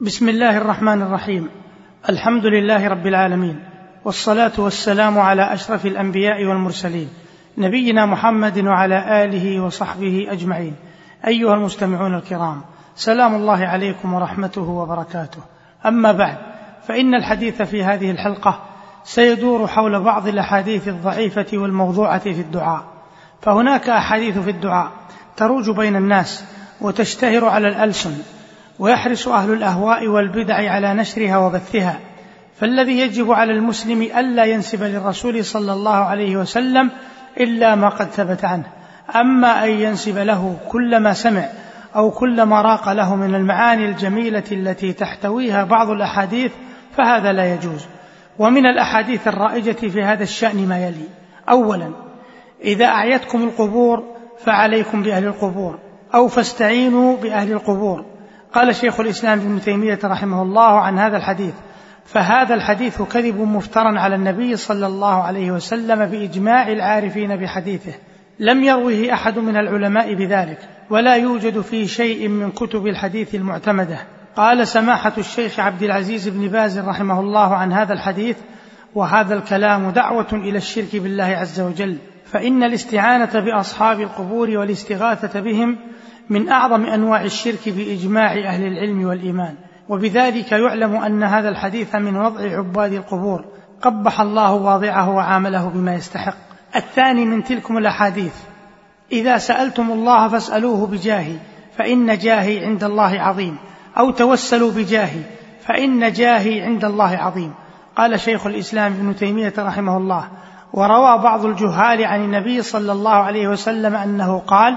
بسم الله الرحمن الرحيم. الحمد لله رب العالمين والصلاة والسلام على أشرف الأنبياء والمرسلين نبينا محمد وعلى آله وصحبه أجمعين. أيها المستمعون الكرام سلام الله عليكم ورحمته وبركاته. أما بعد فإن الحديث في هذه الحلقة سيدور حول بعض الأحاديث الضعيفة والموضوعة في الدعاء. فهناك أحاديث في الدعاء تروج بين الناس وتشتهر على الألسن. ويحرص أهل الأهواء والبدع على نشرها وبثها. فالذي يجب على المسلم ألا ينسب للرسول صلى الله عليه وسلم إلا ما قد ثبت عنه. أما أن ينسب له كل ما سمع أو كل ما راق له من المعاني الجميلة التي تحتويها بعض الأحاديث فهذا لا يجوز. ومن الأحاديث الرائجة في هذا الشأن ما يلي. اولا إذا أعيتكم القبور فعليكم بأهل القبور أو فاستعينوا بأهل القبور. قال شيخ الإسلام ابن تيمية رحمه الله عن هذا الحديث فهذا الحديث كذب مفترى على النبي صلى الله عليه وسلم بإجماع العارفين بحديثه لم يروه أحد من العلماء بذلك ولا يوجد في شيء من كتب الحديث المعتمدة. قال سماحة الشيخ عبد العزيز بن باز رحمه الله عن هذا الحديث وهذا الكلام دعوة إلى الشرك بالله عز وجل فإن الاستعانة بأصحاب القبور والاستغاثة بهم من أعظم أنواع الشرك بإجماع أهل العلم والإيمان. وبذلك يعلم أن هذا الحديث من وضع عباد القبور. قبح الله واضعه وعامله بما يستحق. الثاني من تلكم الأحاديث. إذا سألتم الله فاسألوه بجاهي فإن جاهي عند الله عظيم. أو توسلوا بجاهي فإن جاهي عند الله عظيم. قال شيخ الإسلام ابن تيمية رحمه الله. وروى بعض الجهال عن النبي صلى الله عليه وسلم أنه قال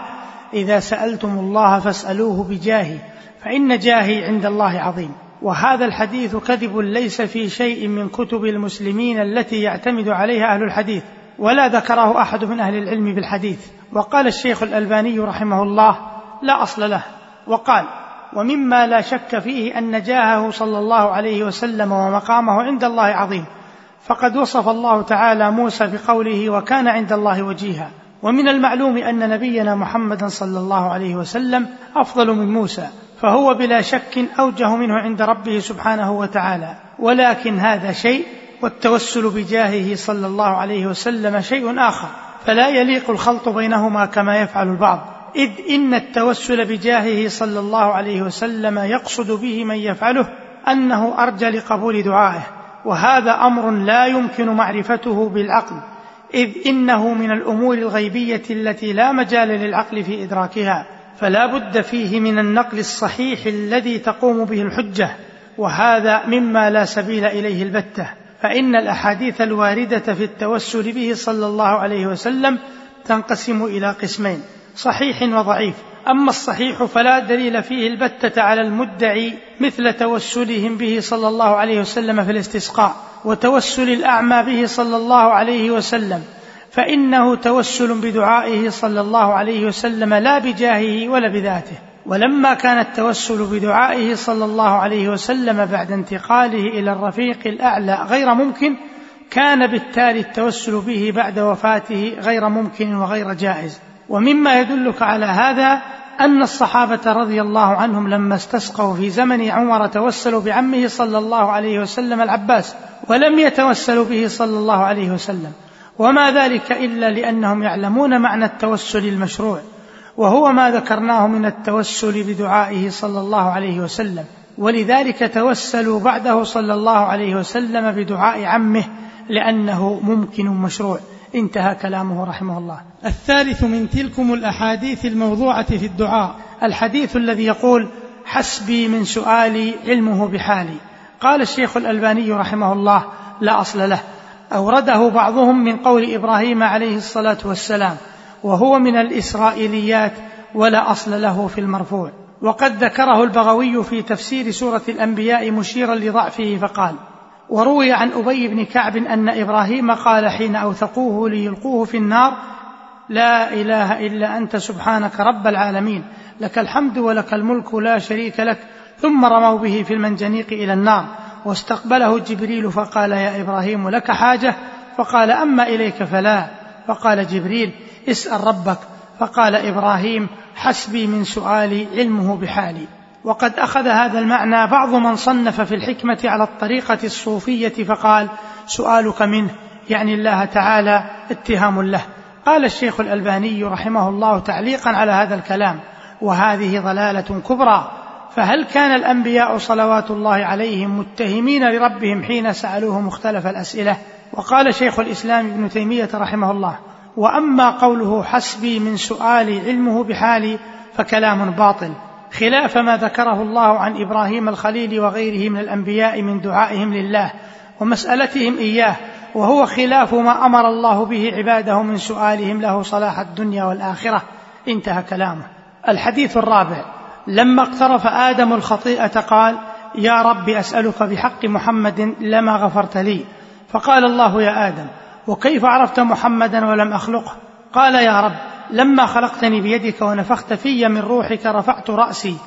إذا سألتم الله فاسألوه بجاهي فإن جاهي عند الله عظيم. وهذا الحديث كذب ليس في شيء من كتب المسلمين التي يعتمد عليها أهل الحديث ولا ذكره أحد من أهل العلم بالحديث. وقال الشيخ الألباني رحمه الله لا أصل له وقال ومما لا شك فيه أن جاهه صلى الله عليه وسلم ومقامه عند الله عظيم فقد وصف الله تعالى موسى بقوله وكان عند الله وجيها ومن المعلوم أن نبينا محمدا صلى الله عليه وسلم أفضل من موسى فهو بلا شك أوجه منه عند ربه سبحانه وتعالى. ولكن هذا شيء والتوسل بجاهه صلى الله عليه وسلم شيء آخر فلا يليق الخلط بينهما كما يفعل البعض. إذ إن التوسل بجاهه صلى الله عليه وسلم يقصد به من يفعله أنه ارجى لقبول دعائه وهذا أمر لا يمكن معرفته بالعقل. إذ إنه من الأمور الغيبية التي لا مجال للعقل في إدراكها فلا بد فيه من النقل الصحيح الذي تقوم به الحجة وهذا مما لا سبيل إليه البتة. فإن الأحاديث الواردة في التوسل به صلى الله عليه وسلم تنقسم إلى قسمين صحيح وضعيف. أما الصحيح فلا دليل فيه البتة على المدعي مثل توسلهم به صلى الله عليه وسلم في الاستسقاء. وتوسل الأعمى به صلى الله عليه وسلم فإنه توسل بدعائه صلى الله عليه وسلم لا بجاهه ولا بذاته. ولما كان التوسل بدعائه صلى الله عليه وسلم بعد انتقاله إلى الرفيق الأعلى غير ممكن كان بالتالي التوسل به بعد وفاته غير ممكن وغير جائز. ومما يدلك على هذا أن الصحابة رضي الله عنهم لما استسقوا في زمن عمر توسلوا بعمه صلى الله عليه وسلم العباس ولم يتوسلوا به صلى الله عليه وسلم. وما ذلك إلا لأنهم يعلمون معنى التوسل المشروع وهو ما ذكرناه من التوسل بدعائه صلى الله عليه وسلم. ولذلك توسلوا بعده صلى الله عليه وسلم بدعاء عمه لأنه ممكن مشروع. انتهى كلامه رحمه الله. الثالث من تلكم الأحاديث الموضوعة في الدعاء. الحديث الذي يقول حسبي من سؤالي علمه بحالي. قال الشيخ الألباني رحمه الله لا أصل له. أورده بعضهم من قول إبراهيم عليه الصلاة والسلام وهو من الإسرائيليات ولا أصل له في المرفوع. وقد ذكره البغوي في تفسير سورة الأنبياء مشيرا لضعفه فقال وروي عن أبي بن كعب أن إبراهيم قال حين أوثقوه ليلقوه في النار لا إله إلا أنت سبحانك رب العالمين لك الحمد ولك الملك لا شريك لك. ثم رموا به في المنجنيق إلى النار. واستقبله جبريل فقال يا إبراهيم لك حاجة؟ فقال أما إليك فلا. فقال جبريل اسأل ربك. فقال إبراهيم حسبي من سؤالي علمه بحالي. وقد أخذ هذا المعنى بعض من صنف في الحكمة على الطريقة الصوفية فقال سؤالك منه يعني الله تعالى اتهام له. قال الشيخ الألباني رحمه الله تعليقا على هذا الكلام وهذه ضلالة كبرى. فهل كان الأنبياء صلوات الله عليهم متهمين لربهم حين سألوه مختلف الأسئلة؟ وقال شيخ الإسلام ابن تيمية رحمه الله وأما قوله حسبي من سؤالي علمه بحالي فكلام باطل. خلاف ما ذكره الله عن إبراهيم الخليل وغيره من الأنبياء من دعائهم لله ومسألتهم إياه وهو خلاف ما أمر الله به عباده من سؤالهم له صلاح الدنيا والآخرة. انتهى كلامه. الحديث الرابع. لما اقترف آدم الخطيئة قال يا رب أسألك بحق محمد لما غفرت لي. فقال الله يا آدم وكيف عرفت محمدا ولم أخلقه؟ قال يا رب لما خلقتني بيدك ونفخت في من روحك رفعت رأسي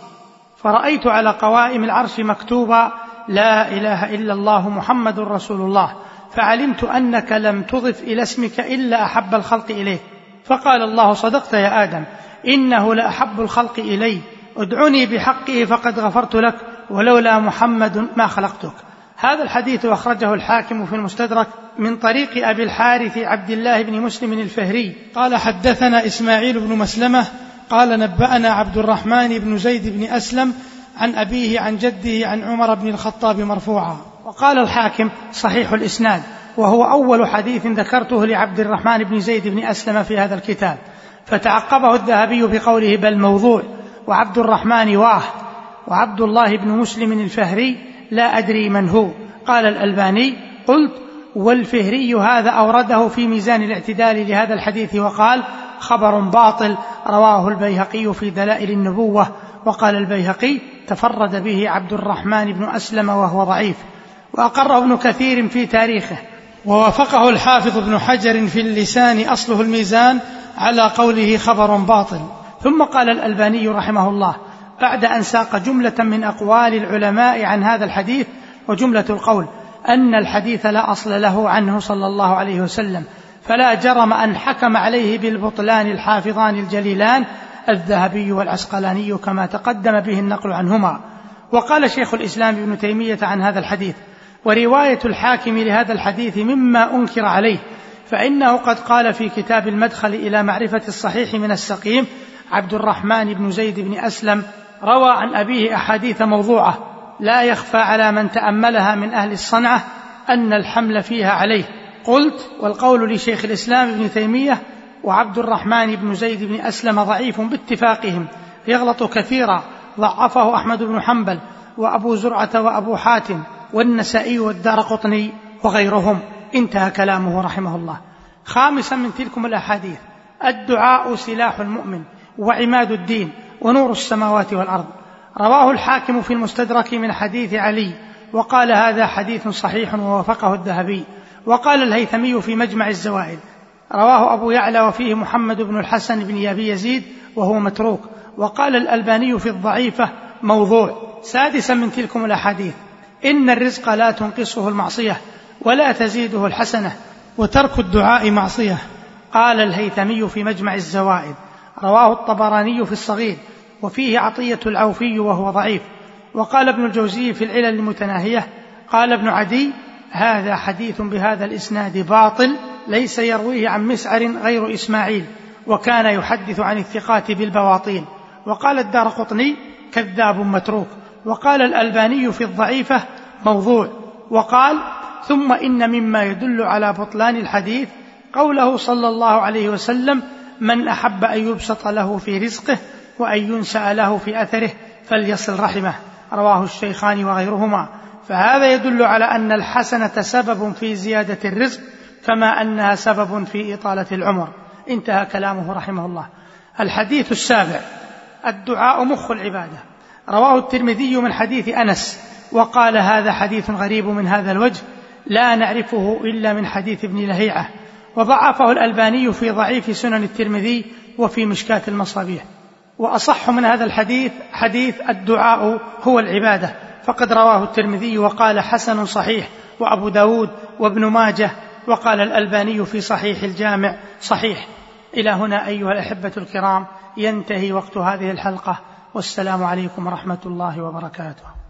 فرأيت على قوائم العرش مكتوبا لا إله إلا الله محمد رسول الله فعلمت أنك لم تضف إلى اسمك إلا أحب الخلق اليك فقال الله صدقت يا آدم إنه لأحب الخلق إلي ادعني بحقه فقد غفرت لك ولولا محمد ما خلقتك. هذا الحديث أخرجه الحاكم في المستدرك من طريق أبي الحارث عبد الله بن مسلم الفهري. قال حدثنا إسماعيل بن مسلمة قال نبأنا عبد الرحمن بن زيد بن أسلم عن أبيه عن جده عن عمر بن الخطاب مرفوعا. وقال الحاكم صحيح الإسناد وهو أول حديث ذكرته لعبد الرحمن بن زيد بن أسلم في هذا الكتاب. فتعقبه الذهبي بقوله بل موضوع وعبد الرحمن واه وعبد الله بن مسلم الفهري لا أدري من هو. قال الألباني قلت والفهري هذا أورده في ميزان الاعتدال لهذا الحديث وقال خبر باطل رواه البيهقي في دلائل النبوة. وقال البيهقي تفرد به عبد الرحمن بن أسلم وهو ضعيف. وأقره ابن كثير في تاريخه. ووافقه الحافظ ابن حجر في اللسان أصله الميزان على قوله خبر باطل. ثم قال الألباني رحمه الله بعد أن ساق جملة من أقوال العلماء عن هذا الحديث وجملة القول أن الحديث لا أصل له عنه صلى الله عليه وسلم فلا جرم أن حكم عليه بالبطلان الحافظان الجليلان الذهبي والعسقلاني كما تقدم به النقل عنهما. وقال شيخ الإسلام ابن تيمية عن هذا الحديث ورواية الحاكم لهذا الحديث مما أنكر عليه فإنه قد قال في كتاب المدخل إلى معرفة الصحيح من السقيم عبد الرحمن بن زيد بن أسلم روى عن أبيه أحاديث موضوعة لا يخفى على من تأملها من أهل الصنعة أن الحمل فيها عليه. قلت والقول لشيخ الإسلام ابن تيمية وعبد الرحمن بن زيد بن أسلم ضعيف باتفاقهم يغلط كثيرا ضعفه أحمد بن حنبل وأبو زرعة وأبو حاتم والنسائي والدار قطني وغيرهم. انتهى كلامه رحمه الله. خامسا من تلكم الأحاديث الدعاء سلاح المؤمن وعماد الدين. ونور السماوات والأرض. رواه الحاكم في المستدرك من حديث علي وقال هذا حديث صحيح ووافقه الذهبي وقال الهيثمي في مجمع الزوائد. رواه أبو يعلى وفيه محمد بن الحسن بن أبي يزيد وهو متروك وقال الألباني في الضعيفة موضوع. سادسا من تلكم الأحاديث. إن الرزق لا تنقصه المعصية ولا تزيده الحسنة وترك الدعاء معصية. قال الهيثمي في مجمع الزوائد. رواه الطبراني في الصغير. وفيه عطية العوفي وهو ضعيف. وقال ابن الجوزي في العلل المتناهية قال ابن عدي هذا حديث بهذا الإسناد باطل ليس يرويه عن مسعر غير إسماعيل وكان يحدث عن الثقات بالبواطين. وقال الدار قطني كذاب متروك. وقال الألباني في الضعيفة موضوع. وقال ثم إن مما يدل على بطلان الحديث قوله صلى الله عليه وسلم من أحب أن يبسط له في رزقه وأن ينسأ له في أثره فليصل رحمه. رواه الشيخان وغيرهما. فهذا يدل على أن الحسنة سبب في زيادة الرزق كما أنها سبب في إطالة العمر. انتهى كلامه رحمه الله. الحديث السابع. الدعاء مخ العبادة. رواه الترمذي من حديث أنس وقال هذا حديث غريب من هذا الوجه لا نعرفه إلا من حديث ابن لهيعة. وضعفه الألباني في ضعيف سنن الترمذي وفي مشكاة المصابيح. وأصح من هذا الحديث حديث الدعاء هو العبادة. فقد رواه الترمذي وقال حسن صحيح وأبو داود وابن ماجه وقال الألباني في صحيح الجامع. صحيح. إلى هنا أيها الأحبة الكرام ينتهي وقت هذه الحلقة. والسلام عليكم ورحمة الله وبركاته.